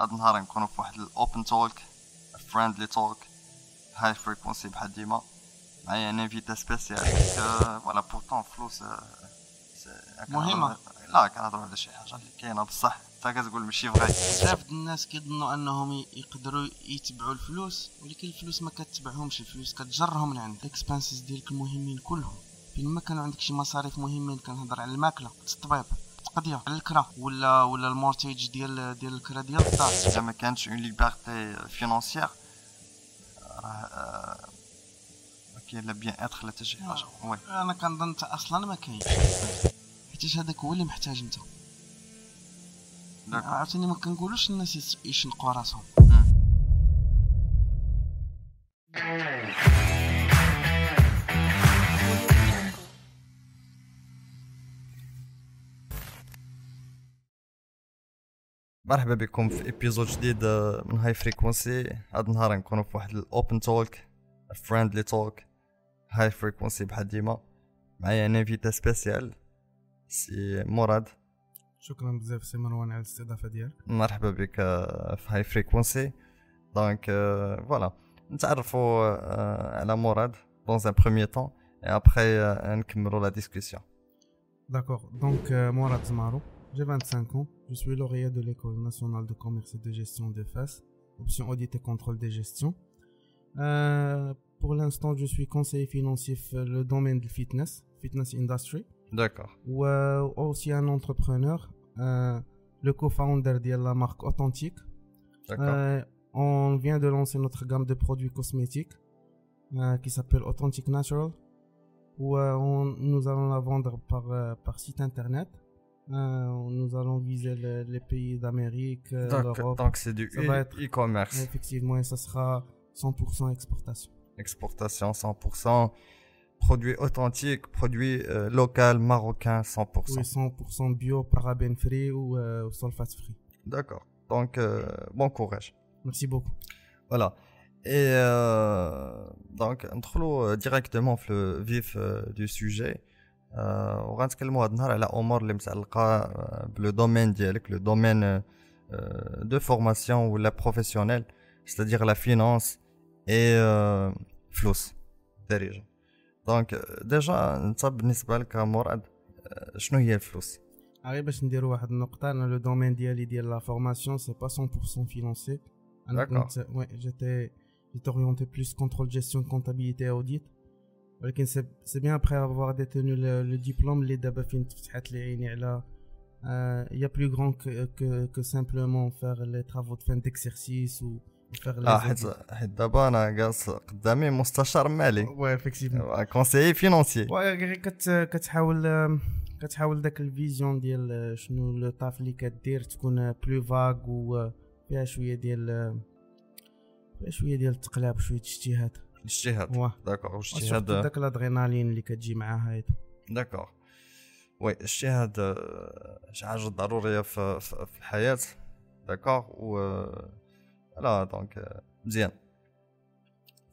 هاد النهار نكونوا في واحد ال open talk friendly talk, High Frequency بحال ديما معايا un invité spécial. Voilà, pourtant فلوس مهمة. لا كنهضروا على شي حاجة اللي كاينة بصح. انت كتقول ماشي vrai بزاف الناس كيظنوا أنهم يقدروا يتبعوا الفلوس ولكن الفلوس ما كتبعهمش. الفلوس كتجرهم من عند les expenses ديالك المهمين كلهم. فين ما كانوا عندك شي مصاريف مهمين كنهضر على الماكلة الطبيب التقضيه على الكرا ولا ولا ال mortgage ديال ديال الكرا ديال الدار. إذا ما كانتش une liberté financière راه ما كاين لا bien-être لا حتى شي حاجة oui أنا كنظن انت أصلا ما كاين حيتاش هذاك هو اللي محتاج أنت. عرفتني ما كنقولوش الناس يشنقوا راسهم مرحبا بكم في épisode جديد آه، من High Frequency هاد النهار نكونوا في واحد ال open talk friendly talk, High Frequency بحال ديما. معايا un invité spécial سي مراد. شكرا بزاف سي مروان على الاستضافة ديالك. مرحبا بك آه، في High Frequency donc آه، voilà نتعرفوا آه، على مراد dans un premier temps et après euh, نكملوا la discussion D'accord, donc euh, Mourad Zmarou, J'ai 25 ans, je suis lauréat de l'École nationale de commerce et de gestion des FAS, option audit et contrôle des gestions. Euh, pour l'instant, je suis conseiller financier dans le domaine du fitness, fitness industry. D'accord. Ou euh, aussi un entrepreneur, euh, le co-founder de la marque Authentique. D'accord. Euh, on vient de lancer notre gamme de produits cosmétiques qui s'appelle Authentic Natural, où nous allons la vendre par, par site internet. Euh, nous allons viser les, pays d'Amérique, euh, l'Europe. Donc c'est du e- e-commerce. Effectivement, et ça sera 100% exportation. Exportation 100%, produits authentiques, produits euh, local, marocain 100%. Oui, 100% bio, paraben free ou euh, sulfate free. D'accord. Donc euh, bon courage. Merci beaucoup. Voilà. Et donc, on directement le vif du sujet. Euh, وغنتكلموا هاد النهار على أمور اللي متعلقة آه، ب le domaine ديالك le domaine de formation ولا professionnel c'est-à-dire la finance et euh, فلوس دارجه donc déjà انت بالنسبة لك مراد آه، شنو هي الفلوس؟ غير باش نديرو واحد النقطة أنا لو دومين ديالي ديال لا فورماسيون سي با 100% فينانسي أنا D'accord. كنت وي جيتي جيتي اورينتي بلوس كونترول جيستيون كونتابيليتي اوديت ولكن سي سي بيان ابخي افوار ديتونو لو ديبلوم اللي دابا فين تفتحت لي عيني على يا بلو غران كو كو سامبلومون فار لي ترافو دو فان ديكسيرسيس و فار آه حيت حيت دابا أنا جالس قدامي مستشار مالي وي افيكتيفمون كونسيي فينانسيي oui غير كت كتحاول كتحاول داك la vision ديال شنو le taf اللي كدير تكون plus vague و فيها شوية ديال فيها شوية ديال التقلاب شوية اجتهاد واه. D'accord. و surtout الاجتهاد؟ داك الأدرينالين اللي كتجي معاها هيدا D'accord. Oui الاجتهاد آه، شي حاجة ضرورية في, في, في الحياة. D'accord. Voilà donc آه، مزيان.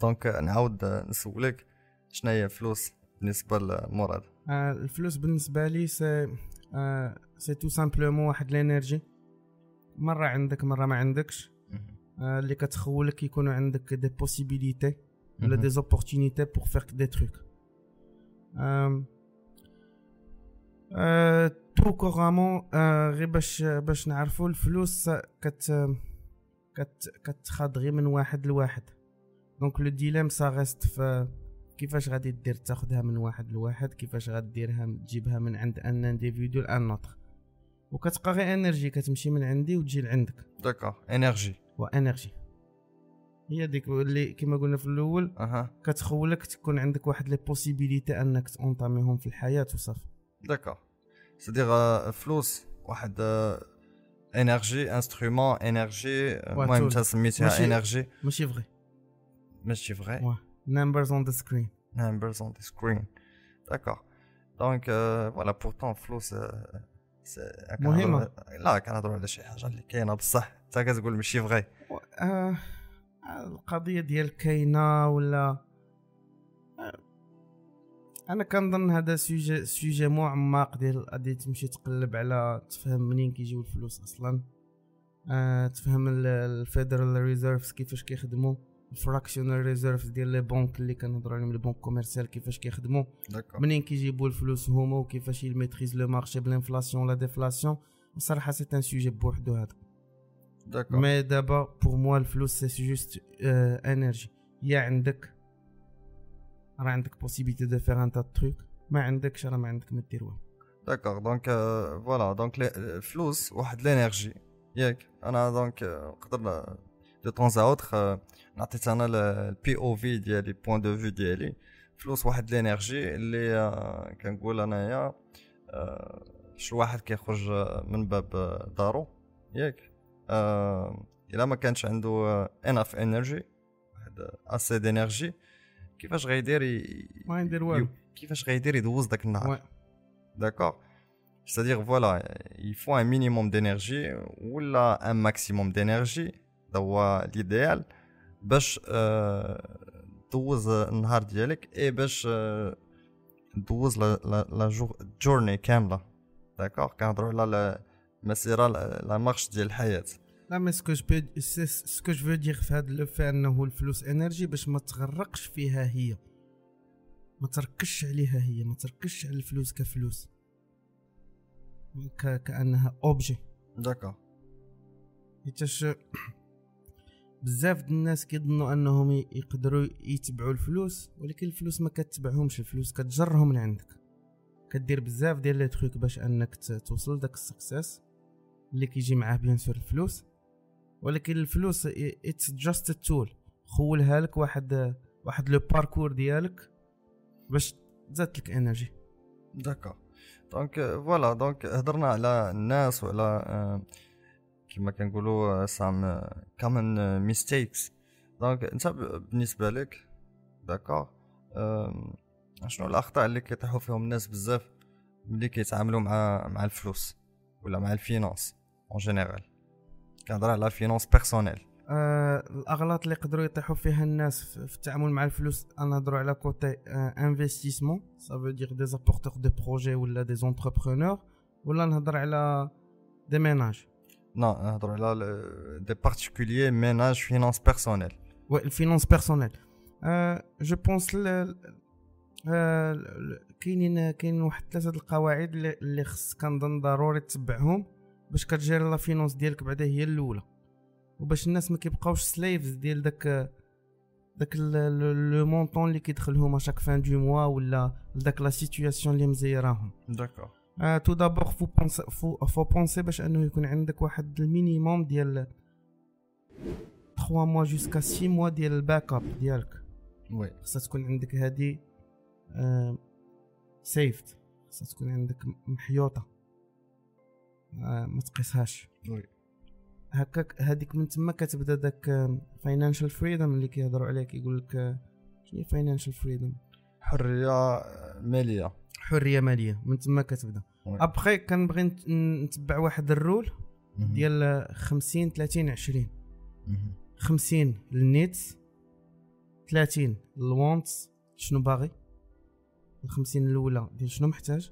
donc نعاود آه، نسولك شنو هي الفلوس بالنسبة لمراد آه، الفلوس بالنسبة لي c'est آه، c'est tout simplement واحد l'énergie. مرة عندك مرة ما عندكش. آه، اللي كتخولك يكونوا عندك des possibilités. Voilà. Des opportunités pour faire des trucs tout couramment غير باش باش نعرفوا الفلوس كت كت كتخاض غير من واحد لواحد دونك لو ديليم سا ريست في كيفاش غادي دير تاخدها من واحد لواحد؟ كيفاش غديرها تجيبها من عند ان انديفيدو لأن نوتر وكتبقى غير انرجي كتمشي من عندي وتجي لعندك. داكور انرجي وانرجي هي ديك اللي كما قلنا في الأول أها. كتخولك تكون عندك واحد لي بوسيبيليتي أنك تونطاميهم في الحياة وصافي. داكور c'est-à-dire فلوس واحد énergie instrument énergie المهم. انت سميتها énergie ماشي vrai ماشي vrai on the screen. Numbers on the screen. D'accord. Donc euh, voilà pourtant فلوس. كنهضروا- لا كنهضروا على شي حاجة اللي كاينة بصح انت كتقول ماشي vrai القضية ديال كاينة ولا؟ أنا كنظن هذا سوجي سوجي معمق ديال غادي تمشي تقلب على تفهم منين كيجيو الفلوس أصلا. آه تفهم ال federal reserves كيفاش كيخدموا ال fractional reserves ديال les banques اللي كنهضروا عليهم les commerciales كيفاش كيخدموا منين كيجيبوا الفلوس هما وكيفاش يميتريز le marché ب l'inflation la déflation. صراحة c'est un sujet بوحدو هذا. D'accord mais دابا pour moi الفلوس c'est juste énergie يا عندك راه عندك بوسيبيتي دو فيغ ان تا تروك ما عندكش راه ما عندك ما دير والو داكور دونك فوالا دونك الفلوس واحد لينيرجي ياك أنا دونك نقدر دو طون اوتر نعطيت أنا البي أو في ديالي بوين دو في ديالي فلوس واحد لينيرجي اللي كنقول انايا شي واحد كيخرج من باب دارو ياك الا ما كانش عنده assez d'énergie واحد assez d'énergie كيفاش غيدير ي- ما ندير والو ي- كيفاش غيدير يدوز داك النهار Ouais. D'accord? C'est-à-dire, voilà, il faut un minimum d'énergie ou là un maximum d'énergie, d'avoir l'idéal, باش آه، دوز النهار ديالك اي باش آه، دوز لا لا لا jour- journée كامله d'accord كنهضروا على المسيره la marche ديال الحياة là mais ce que je ce que je veux dire في هذا le fait انه الفلوس énergie باش ما تغرقش فيها هي ما تركزش عليها هي ما تركزش على الفلوس كفلوس ك... كانها objet d'accord حيتاش بزاف د الناس كيظنوا انهم يقدروا يتبعوا الفلوس ولكن الفلوس ما كتبعهمش الفلوس كتجرهم من عندك كدير بزاف ديال les trucs باش انك توصل لداك ال success اللي كيجي معاه bien sûr الفلوس. ولكن الفلوس it's just a tool خولها لك واحد واحد le parcours ديالك باش تزاد لك énergie d'accord donc voilà donc هضرنا على الناس وعلى آه، كما كنقولوا some common mistakes donc انت بالنسبة لك d'accord آم، شنو الأخطاء اللي كيطيحوا فيهم الناس بزاف ملي كيتعاملوا مع مع الفلوس ولا مع ال finances en général كنهضر على finances personnelles آه الاغلاط اللي يقدروا يطيحوا فيها الناس في في التعامل مع الفلوس أنا نهضروا على côté investissement ça veut dire des apporteurs de projets ولا des entrepreneurs ولا نهضر على des ménages non نهضروا على des particuliers ménages finances personnelles oui ال finances personnelles je pense كاينين كاين واحد ثلاثة د القواعد اللي اللي خص كنظن ضروري تتبعهم باش كت gérer la finance ديالك بعدا هي الأولى. وباش الناس ما كيبقاوش slaves ديال داك داك le montant اللي كيدخلهم chaque fin de mois ولا داك la situation اللي مزيراهم. d'accord آه tout d'abord faut penser faut faut penser باش أنه يكون عندك واحد ال minimum ديال 3 mois jusqu'à 6 mois ديال ال backup ديالك. oui خصها تكون عندك هادي آه safety خصها تكون عندك محيوطة. ما تقيسهاش. oui. هكاك هذيك من تما كتبدا داك financial freedom اللي كيهضروا عليه كيقول لك آه، شنو هي financial freedom حرية مالية. حرية مالية من تما كتبدا. ابخي كنبغي نت- نتبع واحد ال rule. ديال 50 30 20 مهم. 50 لل needs 30 لل wants شنو باغي؟ ال 50 الأولى ديال شنو محتاج؟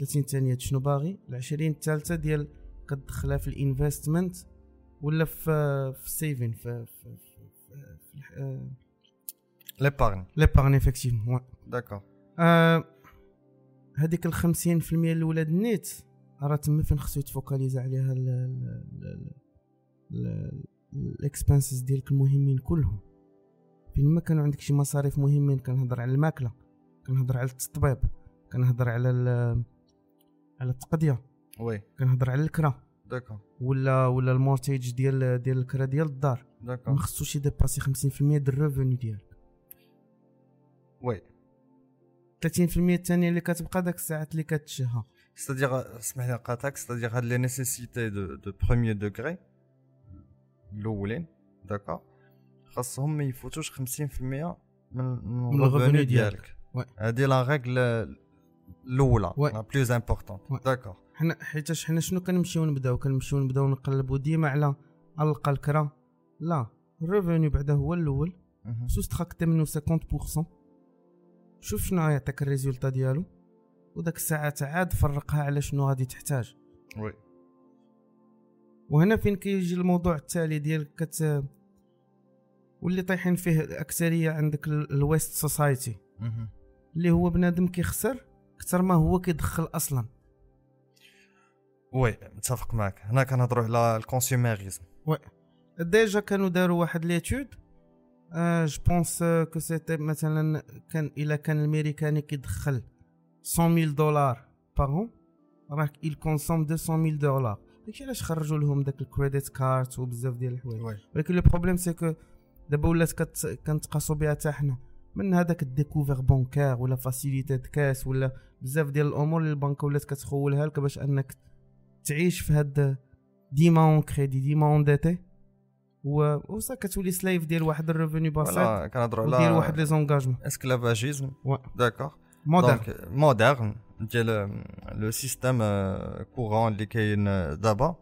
30 الثانية ديال شنو باغي؟ ال 20 الثالثة ديال كتدخلها في ال investment ولا في في ال saving في في في, في, l'épargne l'épargne effectivement d'accord آه هذيك ال 50% الأولى ال need راه تما فين خصو يت focalisa عليها ال expenses ديالك المهمين كلهم. فين ما كانوا عندك شي مصاريف مهمين كنهضر على الماكلة كنهضر على التطبيب كنهضر على على التقضية. oui. كنهضر على الكرا d'accord ولا ولا ال mortgage ديال ديال الكرا ديال الدار. ما d'accord خصوش ي dépasser 50% ديال ال revenu ديالك. oui. 30% الثانية اللي كتبقى داك الساعات اللي كتشها C'est-à-dire, اسمح لي نقاطعك c'est-à-dire هاد les nécessités de de premier degré الأولين d'accord خاصهم ما يفوتوش 50% من من ال revenu ديالك. هادي la règle الأولى. la plus importante Ouais. d'accord حنا حيتاش حنا شنو كنمشيو نبداو كنمشيو نبداو نقلبوا ديما على ألقى الكرا لا ال revenu بعدا هو الأول. soustracter منه 50% شوف شنو يعطيك ال résultat ديالو. وداك الساعات عاد فرقها على شنو غادي تحتاج. oui. وهنا فين كيجي الموضوع التالي ديال كت واللي طايحين فيه الاكثريه عندك ال- ال West society. اللي هو بنادم كيخسر أكثر ما هو كيدخل أصلا. oui متفق معك هنا كنهضروا على ال consumérisme déjà كانوا داروا واحد l'étude. آه je pense que c'était مثلا كان إلا كان الميريكاني كيدخل 100 دولار par an راه il consomme 200 دولار. داكشي علاش خرجوا لهم داك ال credit card وبزاف ديال الحوايج؟ oui. ولكن le problème c'est que دابا ولات كت... كنتقاسو بها حتى حنا. من هذاك ال découvert bancaire ولا facilité de caisse ولا بزاف ديال الأمور اللي البنكه ولات كتخولها لك باش انك تعيش في هاد ديما en crédit ديما endetté. و وصا كتولي slave ديال واحد ال revenu بسيط كنهضروا وديال واحد على les engagements. esclavagisme. d'accord moderne moderne ديال le système courant اللي كاين دابا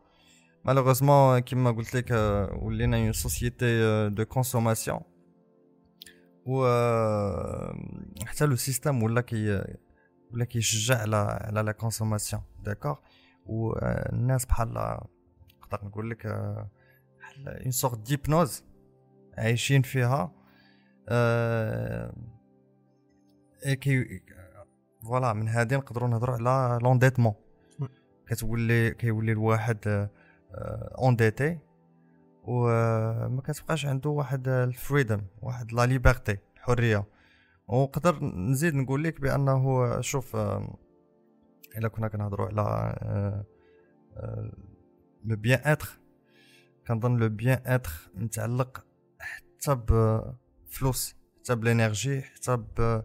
malheureusement كيما قلت لك ولينا une société de consommation و آه، حتى لو système ولا كي ولا كيشجع على على la consommation d'accord والناس بحال نقدر نقول لك آه، بحال une sorte d'hypnose عايشين فيها إيه كي voilà من هادي نقدروا نهضروا على l'endettement. كتولي كيولي الواحد endetté وما كتبقاش عنده واحد ال freedom واحد la liberté الحريه ونقدر نزيد نقول لك بأنه شوف إلا كنا كنهضروا على le bien-être كنظن le bien-être متعلق حتى بفلوس حتى ب l'énergie حتى ب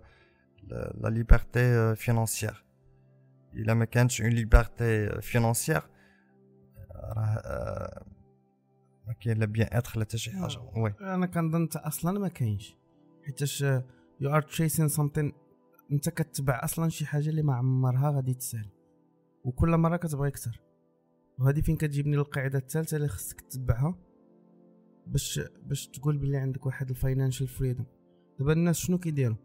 la liberté financière. إلا ما كانتش une liberté financière راه آه، ما كاين لا bien-être لا حتى شي حاجة. oui. أنا كنظن انت أصلا ما كاينش. حيتاش you are chasing something أنت كتبع أصلا شي حاجة اللي ما عمرها غادي تسالي. وكل مرة كتبغي أكثر وهذه فين كتجيبني القاعدة الثالثة اللي خصك تتبعها؟ باش باش تقول بلي عندك واحد ال financial freedom دابا الناس شنو كيديروا؟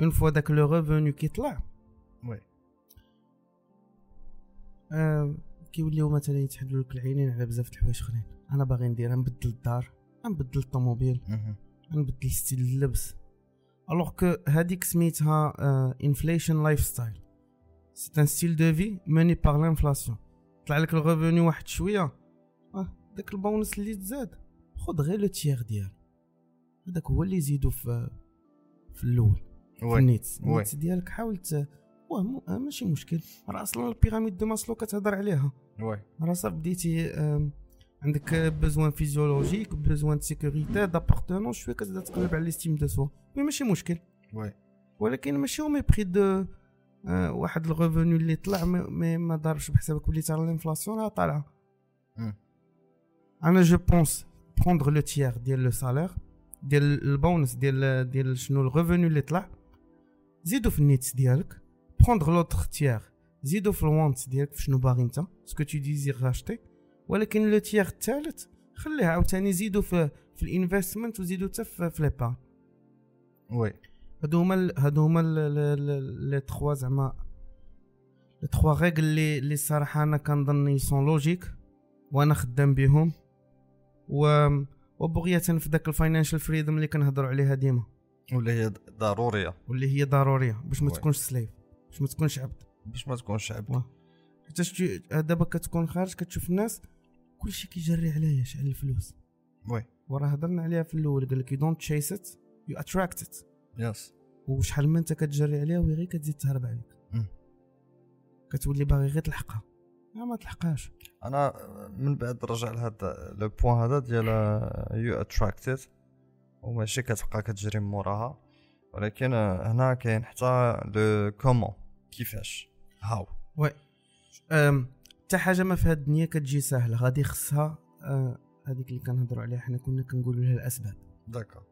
une fois داك le revenu كيطلع Oui. آه كيوليو مثلا يتحلوا لك العينين على بزاف د الحوايج آخرين. أنا باغي ندير نبدل الدار نبدل الطوموبيل مهم. نبدل style اللبس. alors que هذيك سميتها inflation lifestyle c'est un style de vie mené par l'inflation طلع لك ال revenu واحد شوية آه داك البونس اللي تزاد. خذ غير le tiers ديال هذاك هو اللي يزيدو في في الأول في ال needs. ال needs ديالك حاول واه آه، ماشي مشكل. راه أصلا ال pyramide de Maslow كتهضر عليها. راه صافي بديتي عندك besoin physiologique besoin sécurité d'appartenance شوية كتبدا تقلب على l'estime de soi oui ماشي مشكل oui ولكن ماشي au mépris de آه، واحد ال revenu اللي طلع ما, ما, ما ضاربش بحسابك بلي تاع ال inflation راه طالعه مم. أنا je pense prendre le tiers ديال le salaire ديال البونس ديال ديال شنو ال revenu اللي طلع. زيدو في ال needs ديالك prendre l'autre tiers زيدو في ال want ديالك في شنو باغي أنت. ce que tu désires راشتي ولكن le tiers الثالث خليه عاوتاني زيدو في في ال investment وزيدو حتى في لي با oui. هادو هما هادو هما les trois زعما les trois règles اللي اللي الصراحه أنا كنظن ils sont logiques وأنا خدام بهم و وبغية في داك ال financial freedom اللي كنهضروا عليها ديما. ولا هي ضرورية. واللي هي ضرورية باش ما. تكونش slave باش ما تكونش عبد. باش ما تكونش عبد. تجي- دابا كتكون خارج كتشوف الناس كلشي كيجري عليا شحال الفلوس. oui. وراه هضرنا عليها في الأول قال لك you don't chase it you attract it yes وشحال ما انت كتجري عليها وهي غير كتزيد تهرب عليك. كتولي باغي غير تلحقها. لا ما تلحقهاش. أنا من بعد رجع لهذا le point هذا ديال you attract it وماشي كتبقى كتجري من موراها ولكن هنا كاين حتى le comment كيفاش؟ how أم، حتى حاجة ما في هاد الدنيا كتجي ساهله غادي خصها هذيك اللي كنهضروا عليها حنا كنا كنقولوا لها الأسباب. d'accord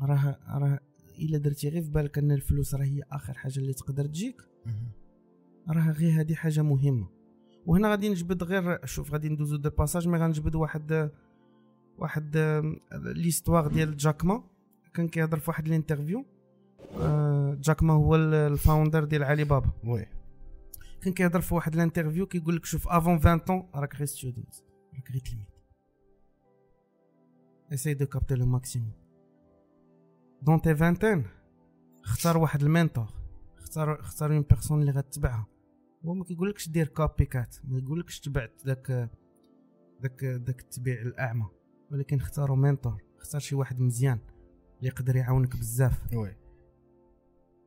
راه راه إلا درتي غير في بالك أن الفلوس راه هي آخر حاجة اللي تقدر تجيك راه غير هذه حاجة مهمة. وهنا غادي نجبد غير شوف غادي ندوزو de passage mais غنجبد واحد واحد آم، l'histoire ديال جاكما كان كيهضر في واحد ال interview. آه، جاكما هو ال- ال founder ديال علي بابا. oui. كان كيهضر في واحد ال interview كيقول لك شوف avant 20 ans راك غير student راك غير تلميذ. اساي دو كابتي لو ماكسيموم دون تي فانتين اختار واحد المينتور اختار اختار اون بيرسون اللي غتبعها. هو ما كيقولكش دير كوبي كات ما يقولكش تبعت داك داك داك التبيع الأعمى. ولكن اختاروا مينتور اختار شي واحد مزيان اللي يقدر يعاونك بزاف. وي.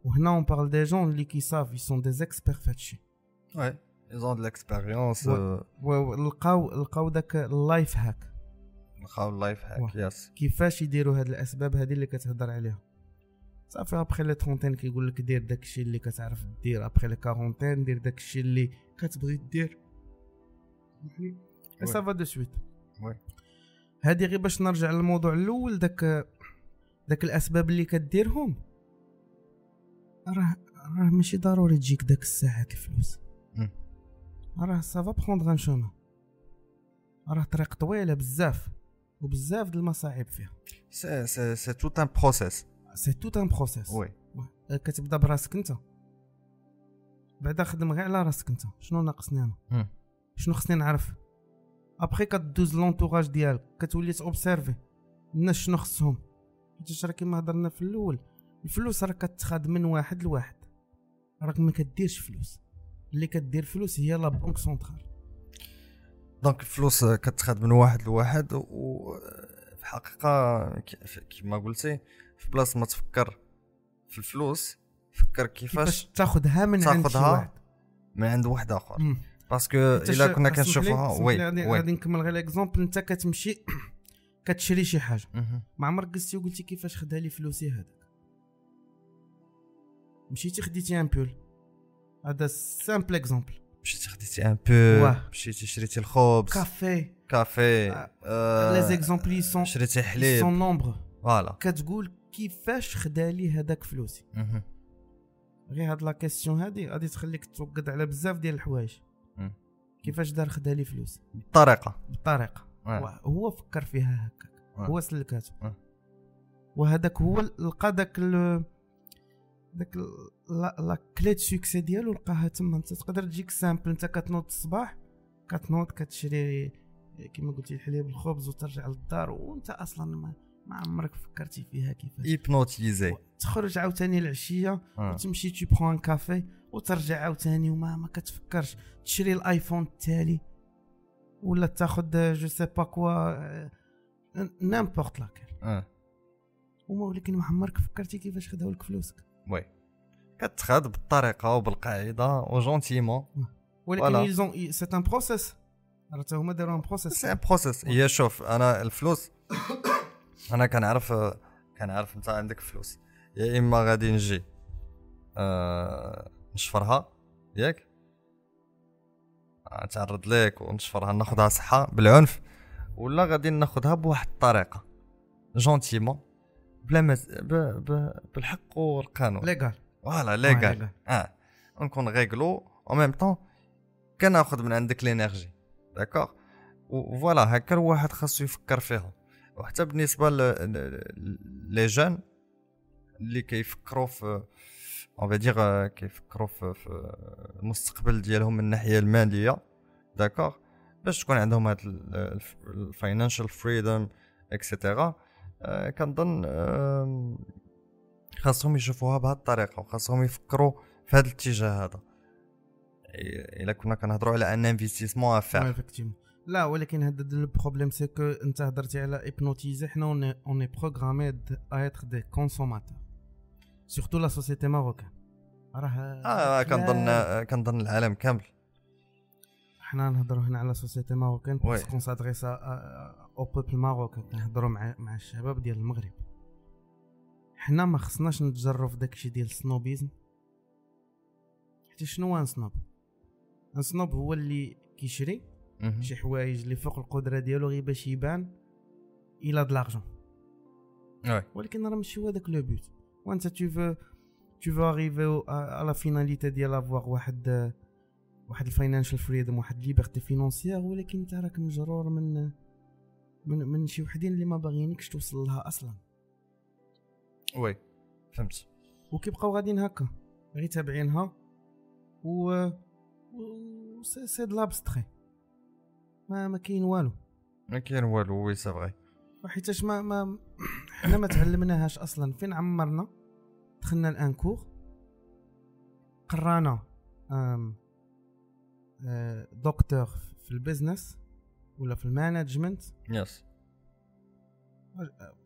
وهنا اون بارل دي جون اللي كيصاف يسون دي زيكسبير في هادشي. وي ils ont de l'expérience و- ولقاو لقاو داك اللايف هاك لقاو ال life hack. yes كيفاش يديروا هاد الاسباب هادي اللي كتهضر عليها صافي après les trentaines كيقول لك دير داكشي اللي كتعرف دير après les quarantaines دير داكشي اللي كتبغي دير. ça va de suite oui. هادي غير باش نرجع للموضوع الأول داك داك الاسباب اللي كديرهم راه راه ماشي ضروري تجيك داك الساعات الفلوس. راه ça va prendre un chemin راه طريق طويله بزاف وبزاف د المصاعب فيها. c'est tout un process c'est tout un process oui كتبدا براسك انت. بعدا خدم غير على راسك انت. شنو ناقصني أنا. شنو خصني نعرف؟ ابخي كدوز l'entourage ديالك كتولي t'observer الناس شنو خصهم؟ حيت راه كيما هضرنا في الأول. الفلوس راه كتخاد من واحد لواحد. راك ما كديرش فلوس. اللي كدير فلوس هي la banque centrale donc الفلوس كتخاد من واحد لواحد وفي الحقيقة ك- كيما قلتي في بلاصة ما تفكر في الفلوس فكر كيفاش تاخذها من عند واحد. من عند واحد آخر. parce que إلا كنا كنشوفوها oui غادي نكمل غير exemple أنت كتمشي كتشري شي حاجة. ما عمرك قلتي وقلتي كيفاش خدا لي فلوسي هذاك؟ مشيتي خديتي un pull هذا simple exemple مشيتي خديتي un pull. مشيتي شريتي الخبز café café آه، آه، les exemples sont شريتي حليب sans nombre voilà كتقول كيفاش خدا لي هذاك فلوسي. غير هاد la question هادي غادي تخليك توقد على بزاف ديال الحوايج. كيفاش دار خدا لي فلوس بالطريقة بالطريقة. هو- فكر فيها هكاك. هو سلكاتو. وهذاك هو لقى داك ال- داك ال- la la clé de succès ديالو لقاها تما. انت تقدر تجيك simple انت كتنوض الصباح كتنوض كتشري كما قلتي الحليب الخبز وترجع للدار وانت أصلا ما, ما عمرك فكرتي فيها كيفاش. hypnotisé. تخرج عاوتاني العشيه آه. وتمشي tu prends café وترجع عاوتاني وما ما كتفكرش. تشري ال iPhone التالي ولا تاخذ je sais pas quoi n'importe laquelle. آه. وما ولكن ما عمرك فكرتي كيفاش خداو لك فلوسك. oui. كتخاد بالطريقة وبالقاعدة و gentiment. ولكن c'est un process راه تا هما داروا un process c'est un process هي شوف أنا الفلوس. أنا كنعرف كنعرف أنت عندك فلوس. يا إما غادي نجي آه نشفرها. ياك؟ نتعرض لك ونشفرها ناخذها صحة بالعنف. ولا غادي ناخذها بواحد الطريقة. gentiment. بلا ما ب... ب... بالحق والقانون. légal voilà légal. آه ونكون réglo au même temps كناخذ من عندك l'énergie d'accord و voilà هكا الواحد خاصو يفكر فيها وحتى بالنسبة les gens اللي كيفكروا في on va dire كيفكروا في, في المستقبل ديالهم من الناحية المالية. d'accord باش تكون عندهم هاد ال financial freedom et cetera كنظن خاصهم يشوفوها بهذه الطريقة وخاصهم يفكروا في هذا الاتجاه هذا. إلا كنا كنهضروا على أن investissement affaires. لا ولكن هذا ال problème c'est que أنت هضرتي على hypnotisé حنا on on programmé à être des consommateurs surtout la société marocaine راه آه كنظن كنظن العالم كامل. حنا نهضروا هنا على société marocaine. parce que ça s'adresse au peuple marocain كنهضروا مع مع الشباب ديال المغرب. حنا ما خصناش نتجروا في داكشي ديال ال snobisme. حتى شنو هو un snob un snob هو اللي كيشري. شي حوايج اللي فوق القدرة ديالو غير باش يبان il a de l'argent ولكن راه ماشي هو داك le but وانت tu veux tu veux arriver la finalité ديال avoir واحد واحد ال financial freedom واحد liberté financière ولكن انت راك مجرور من من من شي وحدين اللي ما باغيينكش توصل لها أصلا. oui. فهمت. وكيبقاو غاديين هكا غير تابعينها و و c'est c'est de l'abstrait. ما ما كاين والو. ما كاين والو oui c'est vrai حيتاش ما ما حنا ما تعلمناهاش أصلا. فين عمرنا؟ دخلنا الآن cours. قرانا آه، دكتور في ال business ولا في ال management. Yes.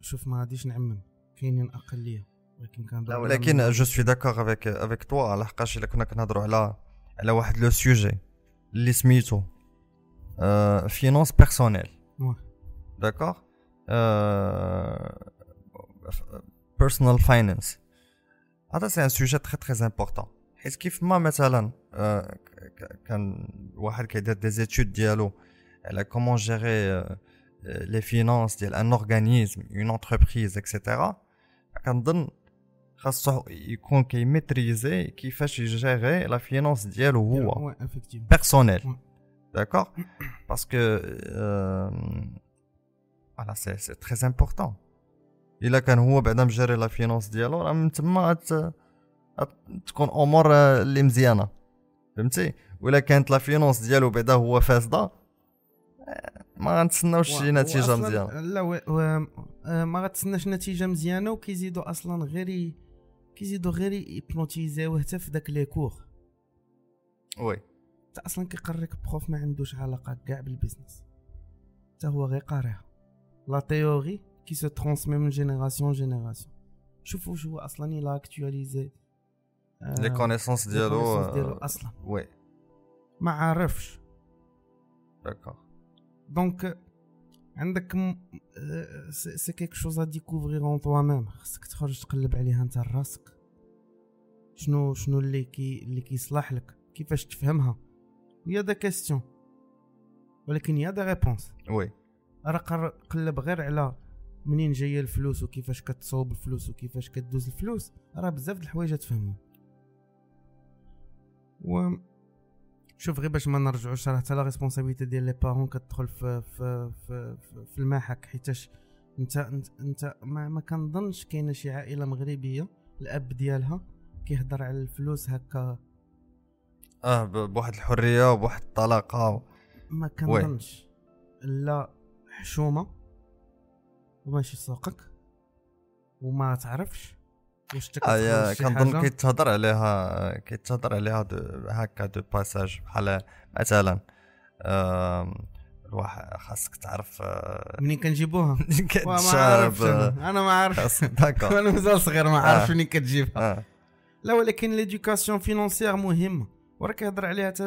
شوف ما غاديش نعمم. كاينين أقلية ولكن كان لا ولكن je suis d'accord avec avec toi لحقاش إلا كنا كنهضروا على على واحد le sujet اللي سميتو finance personnelle Ouais. d'accord personal finance هذا c'est un sujet très très important حيت كيف ما مثلا آه، ك- ك- كان واحد كيدير des études ديالو على comment gérer les finances ديال un organisme une entreprise et cetera كنظن خاصو يكون كي maîtriser كيفاش ي gérer la finance ديالو هو oui effectivement personnel. Ouais. D'accord Parce que. Euh, voilà, c'est c'est très important. إلا كان هو بعدا م gérer la finance ديالو راه من تما غت- غت- تكون امور آه، اللي مزيانه فهمتي ولا كانت la finance ديالو بعدا هو فاسده آه، ما غنتسناوش شي نتيجة مزيانة. لا و... و... ما غتسناش نتيجة مزيانة وكيزيدوا أصلا غير كيزيدوا غير ي hypnotiser وه حتى في داك les cours oui. حتى أصلا كيقريك prof ما عندوش علاقة كاع بال business حتى هو غير قاريها. la théorie qui se transmet من génération génération شوفوا واش هو أصلا il a actualisé les connaissances ديالو ديالو آه، أصلا. oui. ما عارفش. d'accord donc عندك آه، c'est quelque chose à découvrir en toi-même خصك تخرج تقلب عليها انت راسك. شنو شنو اللي كي اللي كيصلح لك؟ كيفاش تفهمها؟ هي la question. ولكن y a la réponse. oui. راه قر- قلب غير على منين جاية الفلوس وكيفاش كتصوب الفلوس وكيفاش كدوز الفلوس. راه بزاف د الحوايج تفهمهم. و شوف غير باش ما نرجعوش راه حتى لا ريسبونسابيلتي ديال لي بارون كتدخل في في في, في, في المحك حيتاش انت انت, انت ما, ما كنظنش كاينة شي عائله مغربيه الاب ديالها كيهضر على الفلوس هكا آه بواحد الحريه وبواحد الطلاقه ما كنظنش لا حشومه وماشي سوقك وما تعرفش واش شي كنظن. كيتهضر عليها كيتهضر عليها de هكا de passage بحال مثلا الواحد خاصك تعرف آه، منين كنجيبوها؟ عارفش أنا ما عارفش خاص- d'accord أنا مازال صغير ما آه. عارفش منين كتجيبها. آه. لا ولكن l'éducation financière مهمة. وراه كيهضر عليها حتى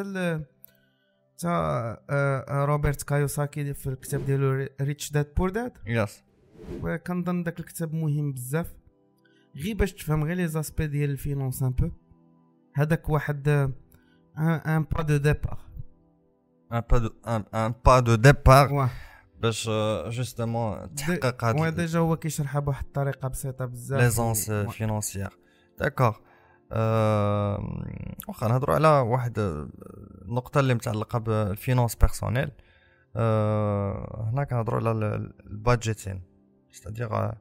حتى آه، آه، روبرت كيوساكي في الكتاب ديالو Rich Dad Poor Dad yes وكنظن داك الكتاب مهم بزاف. غير باش تفهم غير les aspects ديال la finance un peu هذاك واحد un pas de départ un pas de un pas de départ باش justement تحقق واه هاد déjà هو كيشرحها بواحد الطريقة بسيطة بزاف. les ans financière d'accord واخا نهضروا على واحد النقطه اللي متعلقة ب la finance personnelle هنا كنهضروا على ال- ال budgeting c'est-à-dire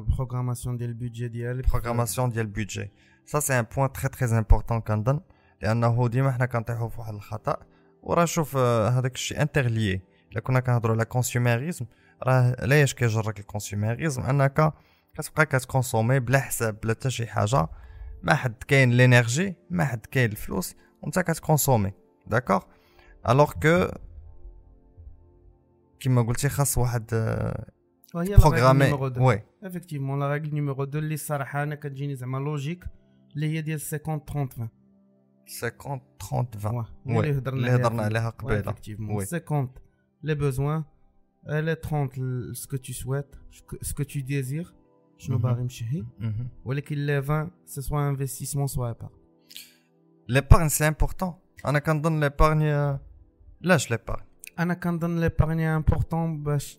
programmation ديال le budget ديالك بروغراماسيون ديال البيدجي سا سي ان بوين تري تري امبورطون كنظن لأنه ديما حنا كنطيحوا في واحد الخطأ. وراه شوف آه، هذاك الشيء interlié إلا كنا كنهضروا على consumérisme راه علاش كيجرك ال consumérisme أنك كتبقى كت consommer بلا حساب بلا حتى شي حاجة. ما حد كاين l'énergie ما حد كاين الفلوس وأنت كت consommer. d'accord alors que كيما قلتي خاص واحد آه، وهي programmer oui effectivement la règle numéro 2 اللي الصراحه أنا كتجيني زعما logique اللي هي ديال 50 30 20 50 30 20 واه oui، اللي هضرنا اللي هضرنا عليها قبيله effectivement oui. 50 les besoins les 30 ce que tu souhaites ce que tu désires شنو مهم. باغي مشهي مهم. ولكن les 20 c'est soit investissement soit pas l'épargne c'est important أنا كنظن l'épargne لاش l'épargne أنا كنظن l'épargne important باش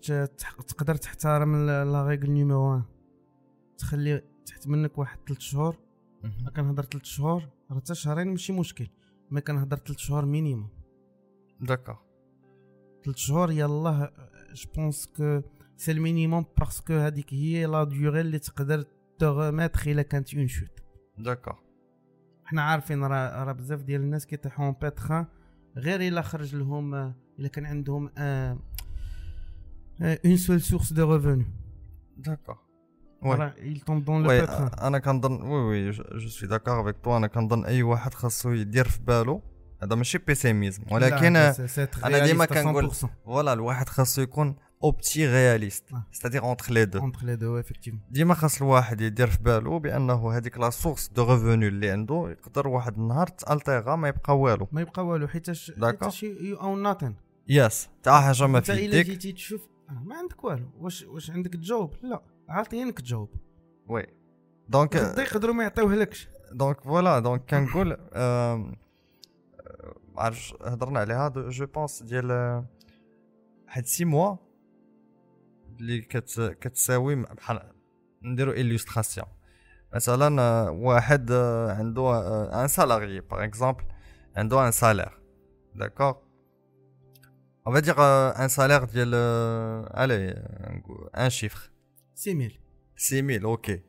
تقدر تحترم la règle numéro 1 تخلي تحت منك واحد 3 شهور. كنهضر 3 شهور راه حتى شهرين ماشي مشكل. ما كنهضر 3 شهور minimum d'accord 3 شهور يلاه je pense que c'est ال minimum parce que هذيك هي la durée اللي تقدر تغماتر إلا كانت une chute d'accord حنا عارفين راه راه بزاف ديال الناس كيطيحوا pétrin غير إلا خرج لهم إلا كان عندهم une seule source de revenus d'accord oui il tombe dans le oui pétrin أنا كنظن oui oui je suis d'accord avec toi أنا كنظن أي واحد خاصو يدير في بالو هذا ماشي pessimisme ولكن أنا ديما كنقول 100%. voilà الواحد خاصو يكون opti-réaliste. c'est-à-dire entre les deux entre les deux effectivement. ديما خاص الواحد يدير في بالو بأنه هذيك la source de revenus اللي عنده يقدر واحد النهار ت altérer ما يبقى والو. ما يبقى والو حيتاش. حيتاش يو اون ناتن يس. تاع حاجة ما في إلا يديك جيتي تشوف آه، ما عندك والو. واش واش عندك تجاوب لا. عاطينك تجاوب oui. donc يقدروا ما يعطيوهلكش donc voilà. donc كنقول آه، عرفتش هضرنا عليها je pense ديال آه، واحد six mois اللي كت كتساوي بحال نديرو illustration مثلا آه، واحد آه، عنده un salarié par exemple عنده un salaire d'accord on va dire euh, un salaire ديال euh, allez un chiffre. 6000 6000 OK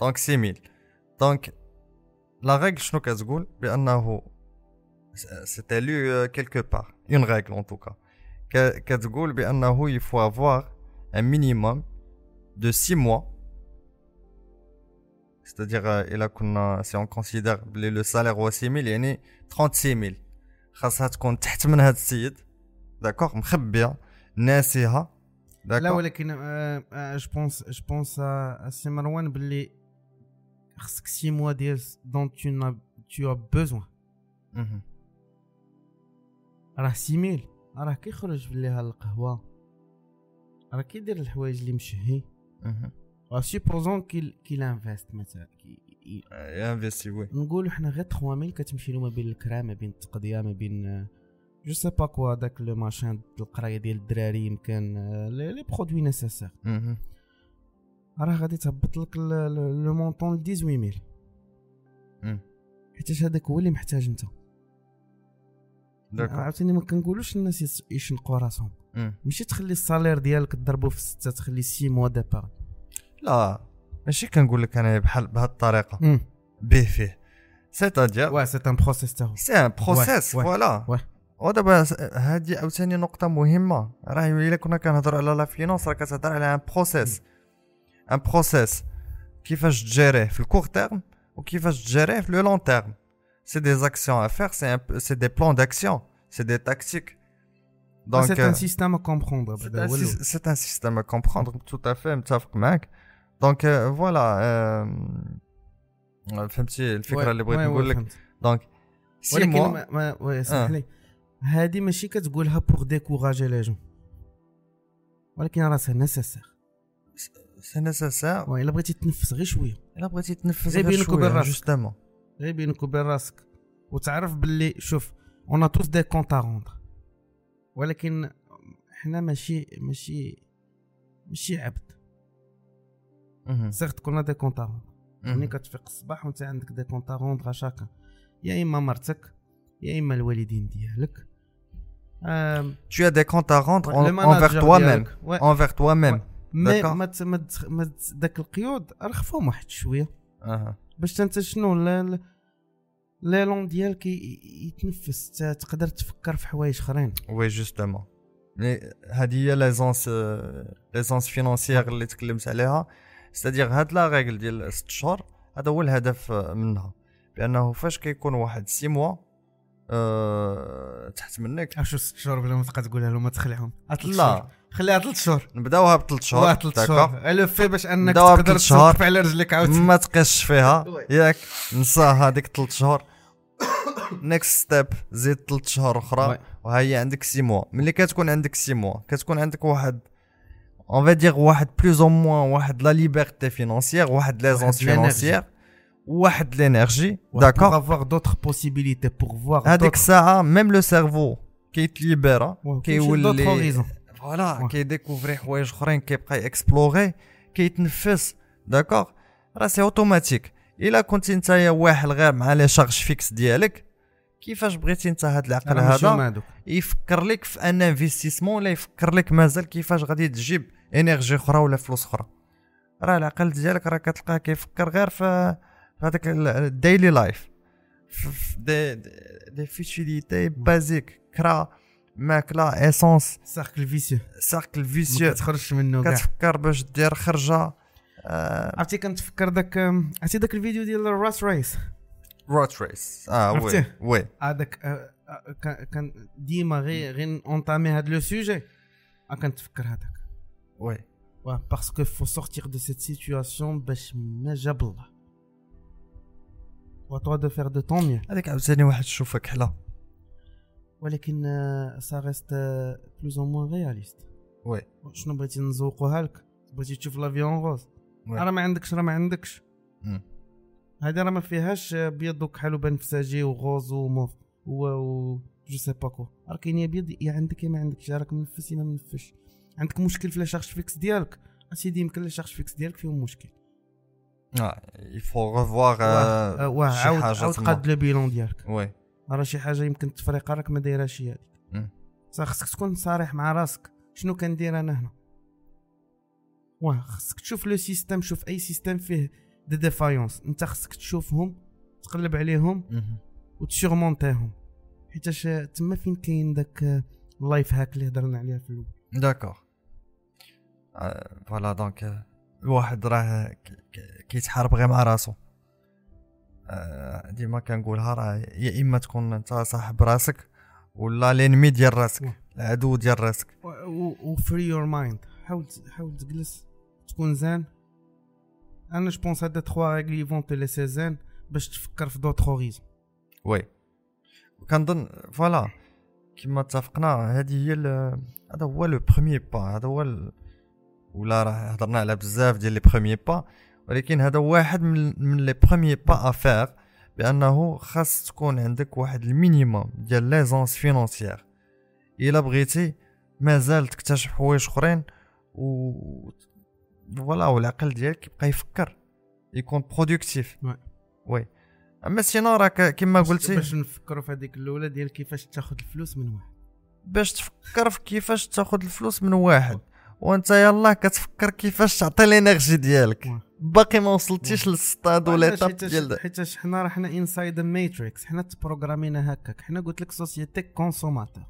donc 6000 donc la règle شنو كتقول بانه c'était le quelque part une règle en tout cas كتقول بانه il faut avoir un minimum de 6 mois c'est-à-dire euh, الا كنا si on considère بلي le salaire هو 6000 يعني 36000 خاصها تكون تحت من هذا السيد d'accord مخبيه ناسيها لا d'accord ولكن je pense je pense سي مروان باللي خصك six mois ديال donc tout tout مهم. راه 6000 راه كيخرج باللي القهوة. راه كيدير الحوايج اللي مشهي. supposons qu'il qu'il investit مثلا كي- investir oui نقولوا حنا غير 3000 كتمشي له ما بين الكرا ما بين التقضية ما بين je sais pas quoi داك لو ماشين القرايه ديال الدراري يمكن les produits nécessaires. راه غادي تهبط لك le montant ل 18000 مم. حيتاش هذاك هو اللي محتاج انت. عاوتاني ما كنقولوش الناس يشنقوا راسهم. مم. ماشي تخلي ال salaire ديالك تضربو في ستة تخلي six mois دابا لا ماشي كنقول لك أنا بحال بهاد الطريقة. به فيه. c'est-à-dire وا c'est un process تاعو c'est un process voilà. ودابا س- هادي عاوتاني نقطة مهمة. راه إلا كنا كنهضروا على la finance راه كتهضر على un process un process كيفاش تجيريه في ال court terme وكيفاش تجيريه في le long terme c'est des actions à faire c'est un- c'est des plans d'action c'est des tactiques donc donc c'est un système à comprendre C'est بعدا un, هو الأول. syst- c'est un système à comprendre, tout à fait, متفق معك. donc euh, voilà. euh, فهمتي الفكرة Ouais, اللي بغيت ouais, نقول ouais, لك فهمت. donc oui هادي ماشي كتقولها pour décourager les gens ولكن راه c'est nécessaire c'est nécessaire إلا بغيتي تنفس غير شوية. إلا بغيتي تنفس غير بينك وبين راسك. justement غير بينك وبين راسك. وتعرف باللي شوف on a tous des comptes à rendre ولكن حنا ماشي ماشي ماشي عبد. sûr qu'on a des comptes à rendre ملي كتفيق الصباح وانت عندك des comptes à rendre chacun يا إما مرتك يا إما الوالدين ديالك. آم، Tu as des comptes à rendre en- envers toi-même. Ouais. Envers toi-même. mais D'accord. ما ت- ما تخ- ما ت- داك القيود رخفهم واحد شوية أها. باش انت شنو l'élan ديالك يتنفس تقدر تفكر في حوايج اخرين oui justement هذه هي l'aisance l'aisance financière اللي تكلمت عليها c'est-à-dire هاد la règle ديال ست شهور هذا هو الهدف منها بانه فاش كيكون واحد six mois أه تحت منك. شو ست شهور بلا ما تبقى تقولها له ما تخلعهم. لا. خليها ثلاث شهور. نبداوها بثلاث شهور. ثلاث شهور. alors في باش أنك تقدر. توقف على رجلك عاوتاني ما تقيسش فيها. ياك. نساها هذيك ثلاث شهور. next step زيد ثلاث شهور. أخرى. وهي عندك six mois ملي كتكون عندك six mois كتكون عندك واحد on va dire واحد plus ou moins واحد la liberté financière واحد l'aisance. financière واحد l'énergie pour d'accord avoir d'autres possibilités pour voir هذيك الساعة même le cerveau كيتليبيرا كيولي. voilà. كيديكوفري حوايج اخرين كيبقى explorer كيتنفس d'accord راه c'est automatique الا كنت نتايا واحد غير مع les charges fixes ديالك كيفاش بغيتي انت هاد العقل هذا. يفكر لك في un investissement ولا يفكر لك مازال كيفاش غادي تجيب énergie أخرى ولا فلوس أخرى راه العقل ديالك راه كتلقاه كيفكر غير في هذاك ال daily life في في des des futilités basiques كرا ماكله essence cercle vicieux cercle ما vicieux كتخرجش منه كاع كتفكر باش دير خرجه آه، عرفتي كنتفكر داك عرفتي داك الفيديو ديال ال rat race rat race آه oui عرفتيه؟ oui هذاك آه، آه، كان- كان ديما غير غير entamer هاد le sujet آه، كنتفكر هذاك oui واه parce que faut sortir de cette situation باش ما جاب الله et toi de faire de ton mieux هذيك عاوتاني واحد شوفك حلا ولكن ça reste plus ou moins réaliste oui شنو بغيتي نزوقوها لك؟ بغيتي تشوف la vie en rose oui. راه ما عندكش راه ما عندكش. مم. هذه راه ما فيهاش بيض وكحل وبنفسجي و rose و mauve et je sais pas quoi راه كاين يا بيض يا عندك يا ما عندكش. راك منفس يا ما منفش. عندك مشكل في les charges fixes ديالك. أسيدي يمكن لا شارج فيكس ديالك فيهم مشكل. il faut revoir واه عاود عاود. قاد le bilan ديالك. oui راه شي حاجة يمكن التفريقه راك ما دايرهاش هي. صح خصك تكون صريح مع راسك. شنو كندير أنا هنا؟ واه خصك تشوف le système شوف أي système فيه des défaillances أنت خصك تشوفهم تقلب عليهم مهم. وتسيغمونتيهم حيتاش تما فين كاين داك ال life hack اللي هضرنا عليها في الأول؟ d'accord voilà donc الواحد راه كيتحارب غير مع راسو آه، ديما كنقولها راه يا إما تكون أنت صاحب راسك ولا l'ennemi ديال راسك. العدو ديال راسك و free your mind حاول حاول تجلس تكون زان أنا je pense هاد trois règles vont te laisser zen باش تفكر في d'autres horizons oui كنظن voilà كما اتفقنا هذه هي هذا هو le premier pas هذا هو. ولا راه هضرنا على بزاف ديال les premiers pas ولكن هذا واحد من من les premiers pas à faire بأنه خاص تكون عندك واحد ال minimum ديال l'aisance financière إلا بغيتي مازال تكتشف حوايج أخرين و voilà والعقل ديالك يبقى يفكر يكون productif oui. oui. أما sinon راك كما قلتي باش نفكروا في هذيك الأولى ديال كيفاش تاخذ الفلوس من واحد. باش تفكر في كيفاش تاخذ الفلوس من واحد. وانت يلاه كتفكر كيفاش تعطي ال énergie ديالك. باقي ما وصلتيش للستاد ولا؟ étape ديال حيتاش حنا راه حنا inside matrix حنا تبروغرامينا هكاك حنا قلت لك société consommateur.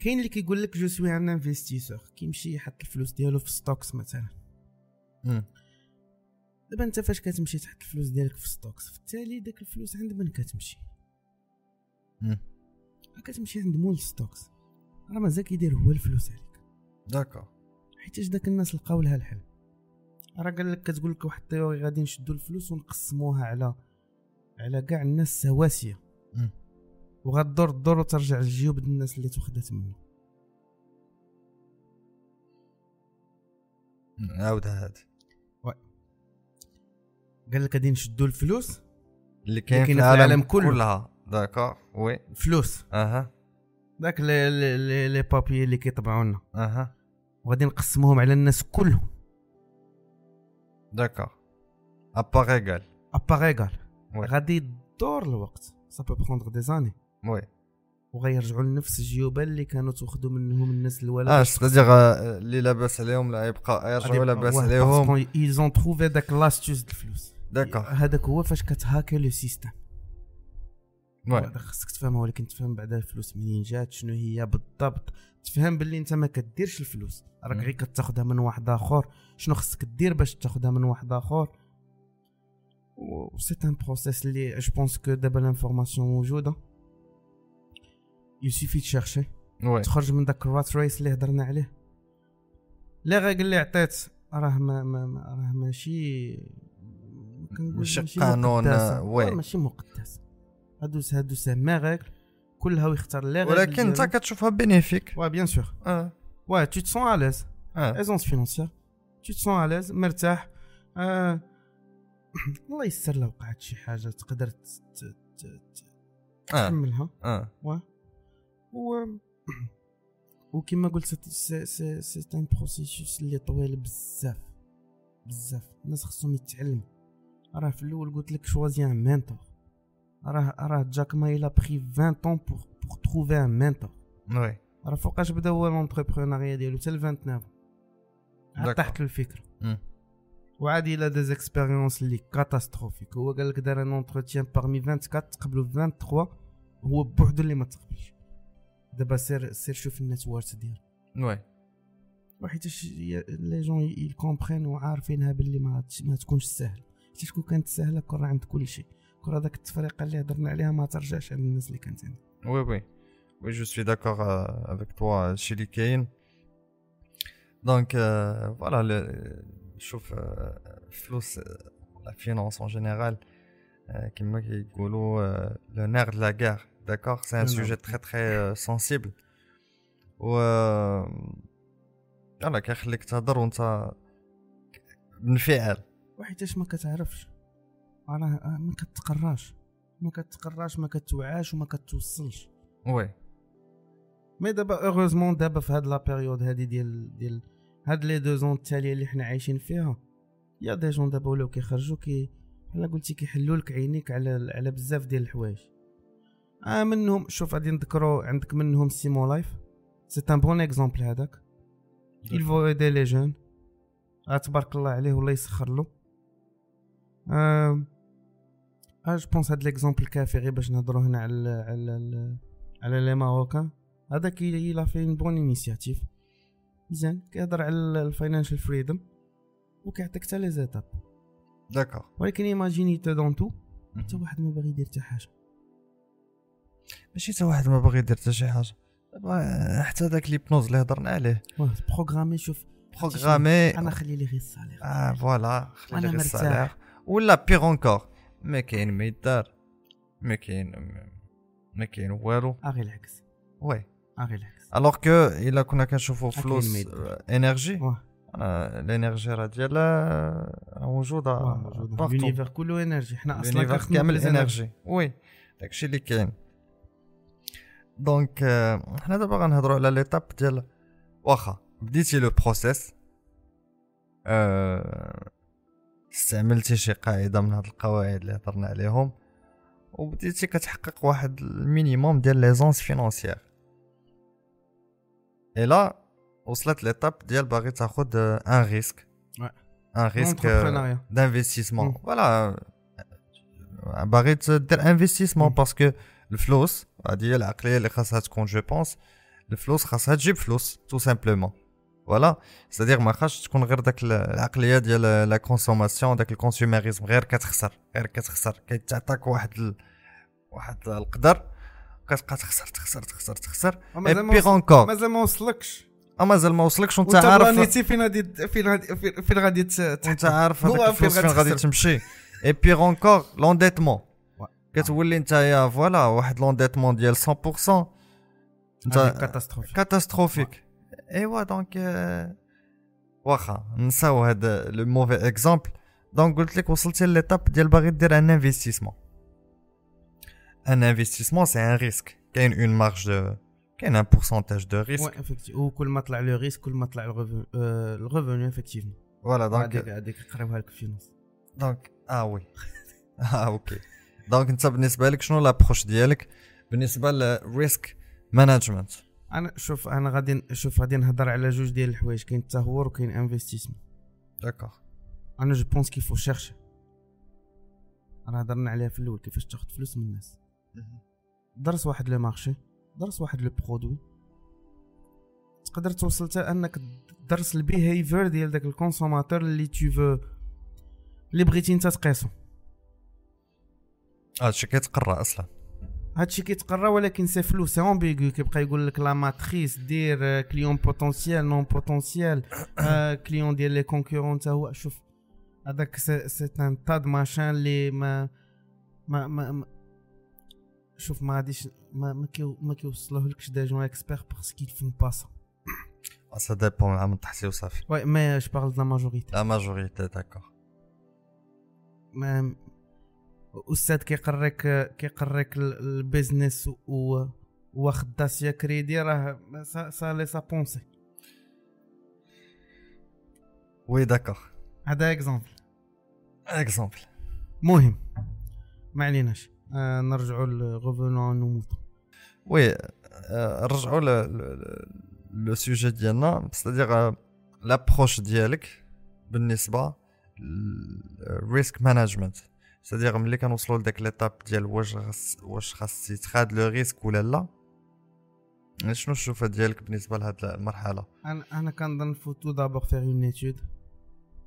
كاين اللي كيقول لك je suis un investisseur كيمشي يحط الفلوس ديالو في stocks مثلا. دابا انت فاش كتمشي تحط الفلوس ديالك في stocks في التالي داك الفلوس عند من كتمشي. كتمشي عند مول stocks راه مازال كيدير هو الفلوس عليك d'accord حيتاش داك الناس لقاو لها الحل. راه قال لك كتقول لك واحد ال théorie غادي نشدو الفلوس ونقسموها على على كاع الناس سواسية. وغدور الدور وترجع للجيوب الناس اللي تخدات منه. عاود هاد قال لك غادي نشدو الفلوس اللي كاين في العالم العالم كله. كلها. d'accord oui. الفلوس أها. داك لي لي لي, les papiers اللي كيطبعوا لنا أها. وغادي نقسموهم على الناس كلهم. d'accord à part égale à part égale oui. غادي يدور الوقت. ça peut prendre des années oui وغيرجعوا لنفس الجيوبه اللي كانوا تأخذوا منهم الناس الولا آه آه، اللي لاباس عليهم لا يبقى يرجعوا لاباس عليهم ils ont trouvé داك l'astuce د الفلوس d'accord هذاك هو فاش كت hacki le système هذا خصك تفهمها ولكن تفهم بعدا الفلوس منين جات شنو هي بالضبط. تفهم باللي انت ما كديرش الفلوس راك. غير كتاخذها من واحد آخر. شنو خصك دير باش تاخذها من واحد آخر؟ و c'est un process اللي je pense que دابا l'information موجودة. il suffit de chercher oui. تخرج من داك ال rat race اللي هضرنا عليه. لا غير اللي عطيت راه ما, ما, ما راه ماشي ماشي قانون، مقدسة. وي. آه، ماشي مقدس. هادو هادو سما ريغل كلها ويختار لي ولكن انت كتشوفها بينيفيك وا بيان سور آه. وا تو تسون اليز ايزونس فينونسيير تو تسون اليز مرتاح. آه. الله يسر لو وقعت شي حاجة تقدر ت- ت- ت- ت- آه. تحملها آه. و وكما قلت سي- سي سي سي ان بروسيسوس اللي طويل بزاف. بزاف. الناس خصهم يتعلموا. راه في الأول قلت لك شوازي ان مينتور راه راه جاك ما إلا بخي 20 طون بور بور تروفي ان مينتور وي راه فوقاش بدا هو لونتربرونيا ديالو حتى ل 29 عاد D'accord. تحت الفكرة مم. وعادي إلى دي زيكسبيريونس اللي كاتاستروفيك هو قال لك دار ان اونتروتيان باغمي 24 تقبلوا 23 هو بوحدو اللي ما تقبلش دابا سير سير شوف النتورك ديالو وي وحيتاش لي جون يكومبرين وعارفينها باللي ما تش- ما تكونش سهل حيت كون كانت سهله كون راه عند كل شيء الكره داك التفريقه اللي هضرنا عليها ما ترجعش على الناس اللي كانت عندنا وي وي. وي جو سوي داكوغ افيك آه، توا آه، هادشي اللي كاين. دونك فوالا آه، شوف الفلوس la finance en général كيما كيقولوا le nerf de la guerre d'accord c'est un sujet très très sensible و voilà كيخليك تهضر وانت منفعل وحيتاش ما كتعرفش. راه ما كتقراش. ما كتقراش ما كتوعاش وما كتوصلش. oui. mais دابا heureusement دابا في هاد la période هادي ديال ديال هاد les deux ans التالية اللي حنا عايشين فيها y a des jeunes دابا ولاو كيخرجوا كي بحال قلتي كيحلوا لك عينيك على على بزاف ديال الحوايج. آه منهم شوف غادي نذكروا عندك منهم سيمون لايف c'est un bon exemple هذاك. Il faut aider les jeunes. آه تبارك الله عليه والله يسخر له. آه آه je pense هاد l'exemple كافي غير باش نهضروا هنا على على على, les Marocains هذاك il a fait une bonne initiative. مزيان كيهضر على الفاينانشال فريدم وكيعطيك حتى لي زيتاب داكور ولكن ايماجيني تو دون تو حتى واحد ما باغي يدير حتى حاجة ماشي حتى واحد ما باغي يدير حتى شي حاجة حتى داك ليبنوز اللي هضرنا عليه واه بروغرامي شوف بروغرامي أنا خلي لي غير الصالير آه فوالا خلي وأنا غير مرتاح. السالير ولا بيغ اونكور ما كاين ما يدار ما كاين ما كاين والو اغي العكس وي اغي العكس الوغ كو الا كنا كنشوفوا كاين فلوس ما يدار. آه، انرجي واه آه، الانرجي راه ديالها موجوده واه موجود بارتو لونيفير كله انرجي حنا أصلا لونيفير كنخدموا كامل بالإنرجي. انرجي وي داكشي اللي كاين دونك آه، حنا دابا غنهضروا على ليتاب ديال واخا بديتي لو بروسيس آه، استعملتي شي قاعدة من هاد القواعد اللي هضرنا عليهم وبديتي كتحقق واحد ال minimum ديال l'aisance financière et لا وصلت l'étape ديال باغي تاخد un risque Ouais. un risque L'entrepreneuriat. d'investissement Mm. voilà باغي دير investissement Mm. parce que الفلوس هادي هي العقلية اللي خاصها تكون je pense الفلوس خاصها تجيب فلوس tout simplement فوالا سادير ما خاصش تكون غير داك العقليه ديال لا كونسوماسيون داك الكونسيوميريزم غير كتخسر غير كتخسر كيتعطاك واحد ال... واحد القدر كتبقى تخسر تخسر تخسر تخسر بيغ اونكور مازال ما وصلكش مازال ما وصلكش وانت عارف بلانيتي فين غادي فين غادي فين- غادي ت- وانت تحكم. عارف فين غادي. تمشي اي بيغ اونكور لونديتمون. كتولي نتايا فوالا واحد لونديتمون ديال 100% هذه انت كاتاستروفي كاتاستروفيك ايوا donc آه، واخا نساو هذا le mauvais exemple donc قلت لك وصلتي l'étape ديال باغي دير un investissement un investissement c'est un risque كاين une marge de كاين un pourcentage de risque oui effectif وكل ما طلع le risque كل ما طلع ال revenu effectivement voilà هذيك donc هذيك قراوها لك في النص donc آه oui آه okay دونك انت بالنسبة لك شنو l'approche ديالك؟ بالنسبة لل risk management أنا شوف أنا غادي شوف غادي نهضر على جوج ديال الحوايج كاين التهور وكاين investissement. d'accord أنا je pense qu'il faut chercher. راه هضرنا عليها في الأول كيفاش تاخذ فلوس من الناس. درس واحد le marché درس واحد le produit. تقدر توصل حتى انك درس ال behavior ديال داك ال consommateur اللي tu veux اللي بغيتي انت تقيسو. هادشي كيتقرا أصلا. هادشي كيتقرا ولكن c'est flou c'est ambigu كيبقى يقول لك la matrice دير client potentiel non potentiel client ديال les concurrents تا هو شوف هذاك c'est un tas de machins اللي ما ما ما, ما شوف ما غاديش ما ما, كيو ما كيوصلوهلكش des gens experts parce que font pas ça ça dépend من تحتي وصافي oui mais je parle de la majorité la majorité d'accord ما أستاذ كيقريك كيقريك ال- ال business و واخد داسيا كريدي راه ça l'est sa pensée. oui d'accord. هذا exemple exemple مهم. ما عليناش. آه نرجعوا revenons à nos moutons oui آه، نرجعوا le sujet ديالنا. c'est-à-dire l'approche ديالك بالنسبة الريسك مانجمنت سادير ملي كنوصلوا لداك l'étape ديال واش خاص واش خاص يتخاد le risque ولا لا شنو الشوفه ديالك بالنسبة لهاد المرحله أنا أنا كنظن faut tout d'abord faire une étude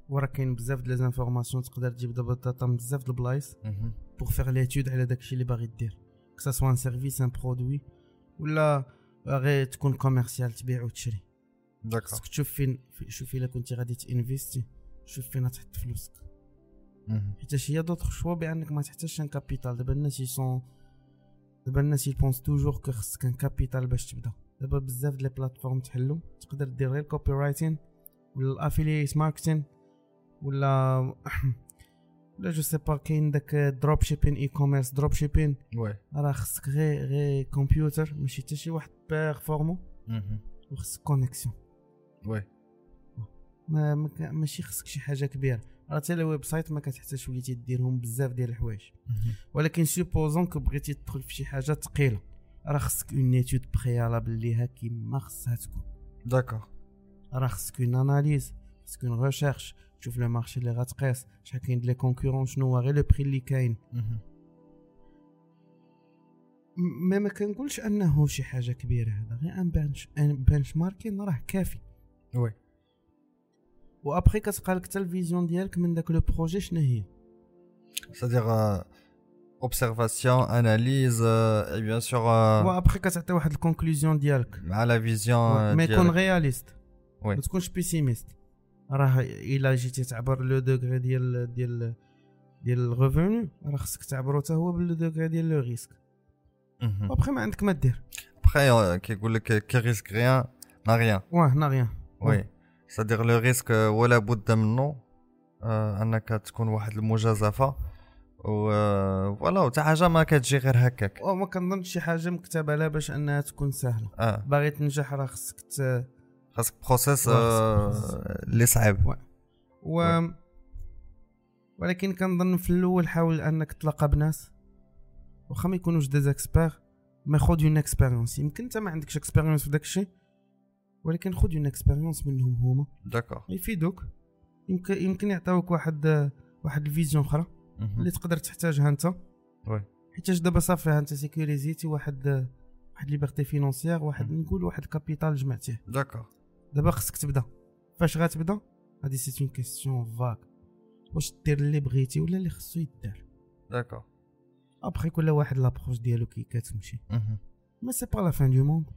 وراه كاين بزاف د les informations تقدر تجيب دابا ال data من بزاف د البلايص pour faire l'étude على داكشي اللي باغي دير que ça soit un service un produit ولا غير تكون commercial تبيع وتشري d'accord خاصك تشوف فين في- شوف الا كنتي غادي ت investi شوف فين تحط فلوسك حيت هي d'autre choix بأنك ما تحتاجش un capital. دابا الناس يسون دابا الناس ي pense toujours que خصك un capital باش تبدا. دابا بزاف د les plateformes تحلو. تقدر دير غير copywriting ولا ال affiliate marketing ولا ولا je sais pas كاين داك dropshipping e-commerce dropshipping oui. راه خصك غير غير كمبيوتر ماشي حتى شي واحد performant وخصك connexion oui. ماشي خصك شي حاجة كبيرة. راه حتى ال website ما كتحتاج وليتي ديرهم بزاف ديال الحوايج. ولكن supposons que بغيتي تدخل في شي حاجة ثقيله راه خصك une étude préalable ليها كيما خصها تكون. d'accord راه خصك une analyse خصك une recherche تشوف le marché اللي غتقيس شحال كاين les concurrents شنو هو غير le prix اللي كاين. ما ما كنقولش أنه شي حاجة كبيرة هذا غير un bench un benchmarking راه كافي. وي. وأبخي كتبقى لك حتى ال vision ديالك من داك le projet شنو هي؟ C'est-à-dire euh, observation analyse euh, et bien sûr euh, و après كتعطي واحد ال conclusion ديالك. مع la vision ما يكون réaliste oui. ما تكونش pessimiste راه إلا جيتي تعبر le degré ديال ديال ديال ال revenu راه خصك تعبرو حتى هو ب le degré ديال le risque و après ما عندك ما دير. Après كيقول لك qui risque rien n'a rien واه n'a rien oui c'est-à-dire le risque ولا بد منه آه، أنك تكون واحد المجازفة. و آه، voilà وتا حاجة ما كتجي غير هكاك. وما كنظنش شي حاجة مكتبة لها باش أنها تكون سهلة. آه. باغي تنجح راه خصك ت... خاصك process خاصك اللي صعيب. واه. و ولكن كنظن في الأول حاول أنك تلاقى بناس. واخا ما يكونوش des experts ما خذ une expérience يمكن أنت ما عندكش expérience في داكشي ولكن خذ une expérience منهم هما. d'accord يفيدوك. يمكن يمكن يعطيوك واحد واحد ال vision أخرى اللي تقدر تحتاجها أنت. oui. حيتاش دابا صافي أنت sécuris يتي واحد واحد liberté financière واحد. نقول واحد capital جمعتيه. d'accord دابا خصك تبدا. فاش غتبدا؟ هادي c'est une question vague واش دير اللي بغيتي ولا اللي خصو يدار d'accord après كل واحد l'approche ديالو كي كتمشي. mais c'est pas la fin du monde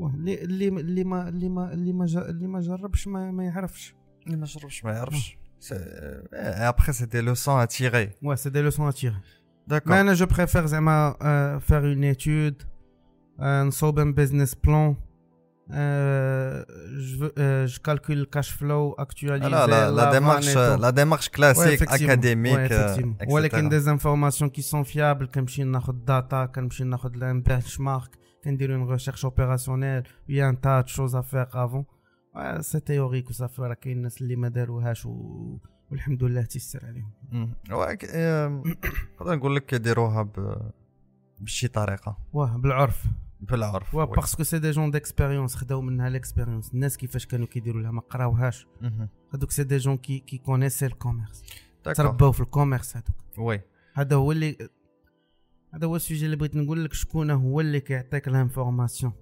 اللي اللي اللي ما اللي ما اللي ما جا- اللي ما جربش ما, ما يعرفش. اللي ما جربش ما يعرفش. après c'est des leçons à tirer واه c'est des leçons à tirer mais d'accord أنا je préfère زعما faire une étude نصوب un business plan je calcule ال cash flow actualisé la la la démarche la démarche classique académique ولكن des informations qui sont fiables كنمشي ناخذ data كنمشي ناخذ un benchmark كندير une recherche opérationnelle oui y a un tas choses à faire avant c'est théorique وصافي راه كاين الناس اللي ما داروهاش و... والحمد لله تيسر عليهم نقدر نقول لك يديروها ب- بشي طريقه واه بالعرف بالعرف واه. parce que c'est des gens d'expérience خداو منها l'expérience الناس كيفاش كانوا كيديروا لها ما قراوهاش. هذوك c'est des gens qui qui connaissaient ال commerce ترباو في ال commerce هذوك oui هذا هو اللي هذا هو ال sujet اللي بغيت نقول لك شكون هو اللي كيعطيك l'information.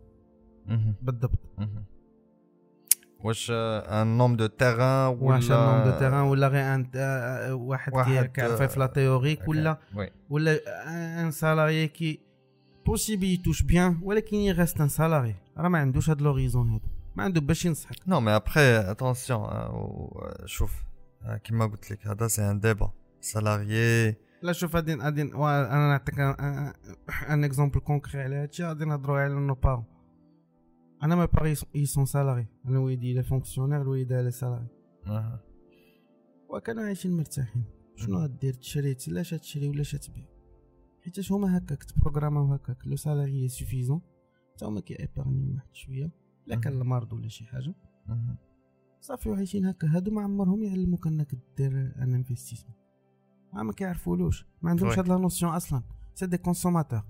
بالضبط. واش un homme de terrain واش ولا homme de terrain ولا غير un آه، واحد كي- واحد، كيعرف في la théorique ولا ولا un salarié qui possible il touche bien ولكن il reste un salarié راه ما عندوش هاد l'horizon هذا ما عنده باش ينصحك. non mais après attention شوف آه، كيما قلت لك هذا c'est un débat salarié لا شوف غادي غادي أنا نعطيك un exemple concret على هادشي غادي نهضروا على nos parents أنا mes parents ils sont salariés أنا وليدي il est fonctionnaire الوالده elle est salariée وكانوا عايشين مرتاحين شنو غدير تشري لاش تشري ولا تبيع حيتاش هما هكاك تبروغراماو هكاك le salaire suffisant حتى هما كيأبارنيو واحد شوية لا كان المرض ولا شي حاجة صافي وعايشين هكا هادو ما عمرهم يعلموك انك دير un investissement ما ما كيعرفولوش ما عندهمش. هاد la notion أصلا. c'est des consommateurs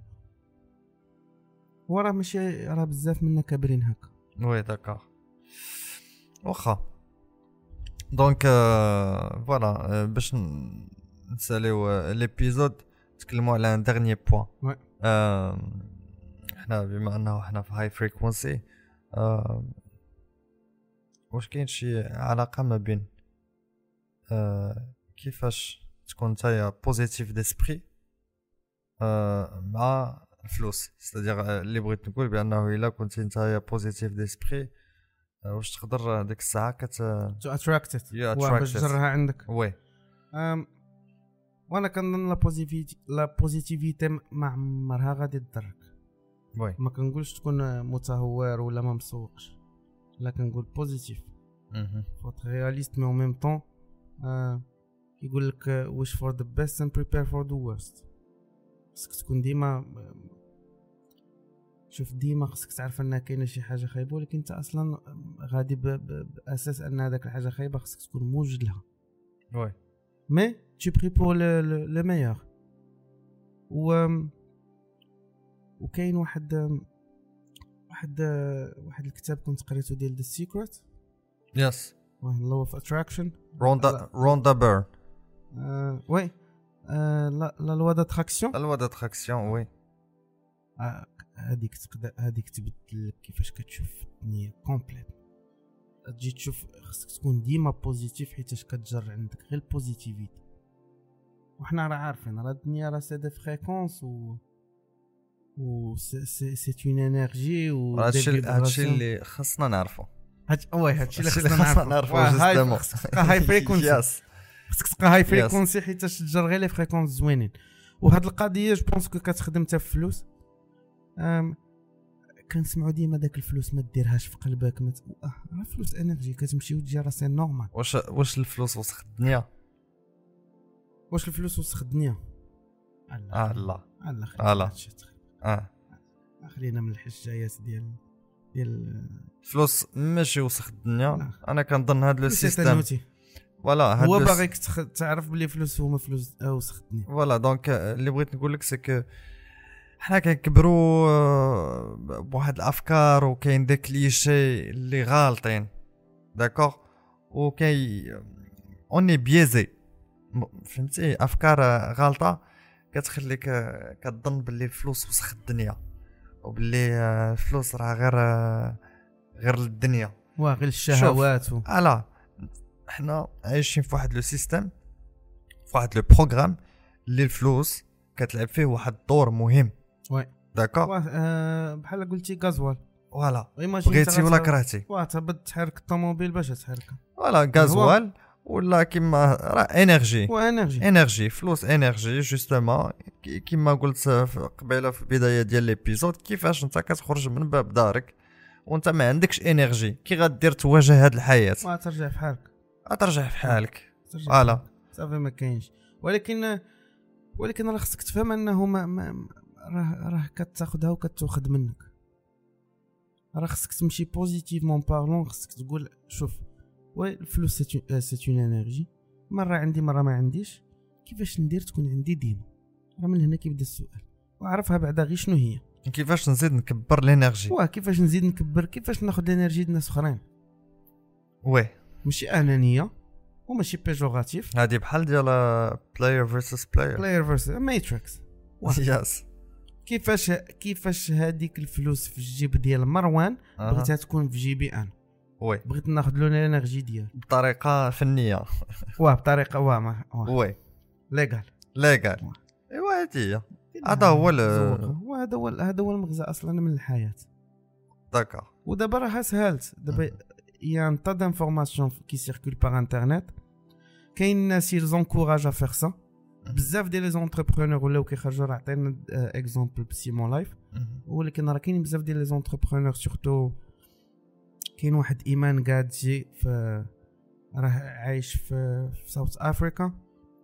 وراه ماشي راه بزاف منا كابرين هكا. oui d'accord. واخا. donc آه، voilà آه، باش نساليو آه، l'épisode نتكلموا على un dernier point. إحنا بما انه إحنا في High Frequency واش كاين شي علاقة ما بين آه، كيفاش تكون نتايا positif d'esprit مع الفلوس c'est-à-dire اللي بغيت نقول بانه الا كنتي نتايا positif d'esprit واش تقدر ديك الساعة كت to attracted you باش attracted. تجرها عندك oui أم، وأنا كنظن la positivité la positivité ما عمرها غادي تضرك oui ما كنقولش تكون متهور ولا ما مسوقش لا كنقول positif مهم. faut être réaliste mais en même temps كيقول لك wish for the best and prepare for the worst. خصك تكون ديما شوف ديما خصك تعرف ان كاينة شي حاجة خايبة ولكن أنت أصلا غادي. بأساس أن هذاك الحاجة خايبة خصك تكون موجد لها. oui mais pour le, le, le meilleur. و وكاين واحد واحد واحد الكتاب كنت قريته ديال The Secret yes law of attraction روندا روندا بيرن آه، la la loi d'attraction la loi d'attraction oui هذيك تقدر هذيك تبدل لك كيفاش كتشوف الدنيا complète تجي تشوف خصك تكون ديما positif حيتاش كتجر عندك غير ال positivité وحنا راه عارفين راه الدنيا راه c'est des fréquences و و c'est une énergie و هادشي هادشي اللي خصنا نعرفو oui هادشي اللي خصنا نعرفو high frequency خصك تبقى high frequency حيتاش تجر غير les fréquences زوينين. وهاد القضية je pense que كتخدم حتى في الفلوس. أم، كنسمعوا ديما داك الفلوس ما ديرهاش في قلبك ما راه الفلوس énergie كتمشي وتجي راه c'est normal واش واش الفلوس وسخ الدنيا؟ واش الفلوس وسخ الدنيا؟ آه لا الله آه، لا. خلينا آه. خلينا من الحجايات ديال ديال الفلوس ماشي وسخ الدنيا. لا. أنا كنظن فلوس système تنوتي. voilà هو باغيك تخ- تعرف بلي فلوس هما فلوس آه، وسخ الدنيا voilà donc اللي بغيت نقول لك c'est que حنا كنكبروا آه، بواحد الأفكار وكاين des clichés اللي غالطين. d'accord وكاي on est biaisé م- فهمتي؟ أفكار آه، غالطة كتخليك آه، كتظن باللي الفلوس وسخ الدنيا. وباللي آه، الفلوس راه غير آه، غير الدنيا. واه غير الشهوات و... حنا عايشين في واحد le système في واحد le programme اللي الفلوس كتلعب فيه واحد الدور مهم. oui. d'accord واه آه، بحال قلتي gasoil. voilà. بغيتي ولا كرهتي؟ واه تحرك الطوموبيل باش تحركها voilà gasoil ولا كيما راه énergie. و énergie énergie. فلوس énergie justement. كي- كيما قلت قبيلة في البداية ديال l'épisode كيفاش انت كتخرج من باب دارك وانت ما عندكش énergie؟ كي غدير تواجه هاد الحياة؟ واه ترجع في حالك. غترجع في حالك. ترجع voilà. صافي ما كاينش. ولكن ولكن راه خصك تفهم أنه ما, ما راه راه كتاخذها وكتاخذ منك. راه خصك تمشي positivement parlant خصك تقول شوف oui الفلوس c'est une énergie مرة عندي مرة ما عنديش. كيفاش ندير تكون عندي ديما؟ راه من هنا كيبدا السؤال. وعرفها بعدا غير شنو هي. كيفاش نزيد نكبر ال énergie؟ واه كيفاش نزيد نكبر؟ كيفاش ناخذ ال énergie ديال ناس أخرين؟ oui. ماشي أنانية وماشي péjorative هادي بحال ديال بلاير فيرسس بلاير بلاير فيرس ماتريكس يس كيفاش كيفاش هذيك الفلوس في الجيب ديال مروان بغيتها تكون في جيبي أنا؟ oui. بغيت ناخذ له ال énergie ديال بطريقة فنية. واه بطريقة واه oui. légale légale إيوا هادي هي. هذا هو ال- وهذا هو هذا هو المغزى أصلا من الحياة. d'accord. ودابا راه سهلت. دابا y a un tas d'informations qui circulent par internet كاين الناس ils encouragent à faire ça بزاف ديال les entrepreneurs ولاو كيخرجوا راه عطينا exemple بسيمون لايف ولكن راه كاين بزاف ديال les entrepreneurs surtout كاين واحد ايمان قادجي في راه عايش في, في South Africa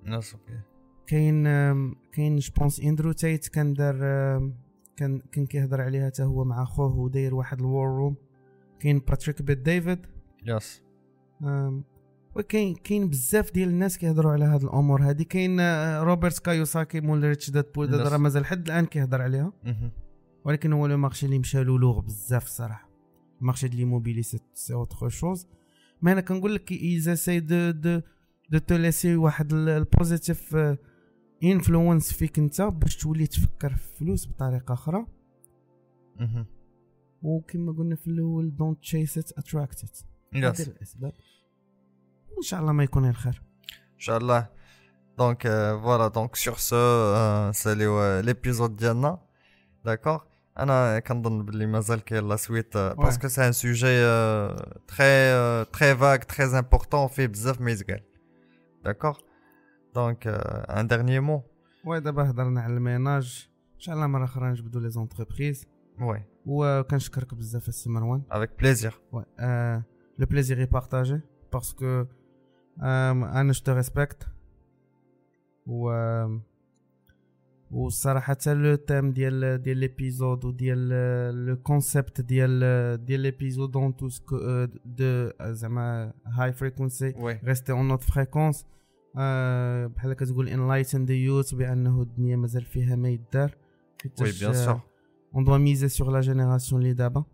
ناس okay كاين آم، كاين je pense Andrew Tate كان دار آم، كان كان كيهضر عليها حتى هو مع خوه وداير واحد ال War Room كاين Patrick Bet-David. Yes. وكاين كاين بزاف ديال الناس كيهضروا على هاد الأمور هادي. كاين آه، Robert Kiyosaki مول Rich Dad Poor Yes. راه مازال حد الآن كيهضر عليها. ولكن هو le marché اللي مشى له lourd بزاف الصراحه ال marché ديال l'immobilier c'est c'est autre chose. ما أنا كنقول لك essaye de de de te laisser واحد ال positive influence فيك انت باش تولي تفكر في الفلوس بطريقة أخرى. وكما قلنا في الأول don't chase it attract it Yes. دير الاسباب إن شاء الله ما يكون الخير. إن شاء الله. Donc euh, voilà, donc sur ce, euh, c'est le- l'épisode ديالنا. D'accord? أنا كنظن باللي مازال كاين la suite parce que c'est un sujet très très vague très important فيه بزاف ما يتقال d'accord donc un dernier mot oui دابا هضرنا على ال ménage إن شاء الله مرة أخرى نجبدو les entreprises oui وكنشكرك بزاف السي مروان. avec plaisir Ouais, euh, le plaisir est partagé parce que euh, أنا je te respecte و والصراحة حتى le thème ديال ديال l'épisode وديال le concept ديال ديال l'épisode dans tout ce que de زعما High Frequency oui rester en haute fréquence بحال كتقول enlighten the youth بأنه الدنيا مازال فيها ما يدار. oui bien sûr on doit miser sur la génération اللي دابا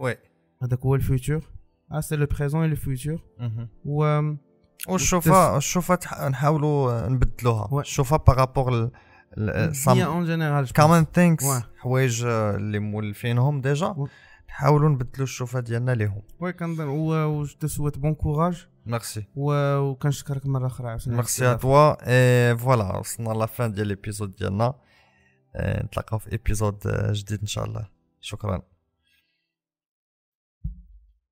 oui هذاك هو ال futur آه c'est le présent et le futur و والشوفه الشوفه تح- نحاولوا نبدلوها oui. الشوفه par rapport الدنيا en général common things oui. حوايج آه، اللي مولفينهم déjà oui. نحاولوا نبدلوا الشوفه ديالنا ليهم oui كنظن و و je souhaite bon courage merci و وكنشكرك مره أخرى عاوتاني merci à toi et voilà وصلنا la fin ديال l'épisode ديالنا آه، نتلاقاو في épisode آه، جديد إن شاء الله. شكرا.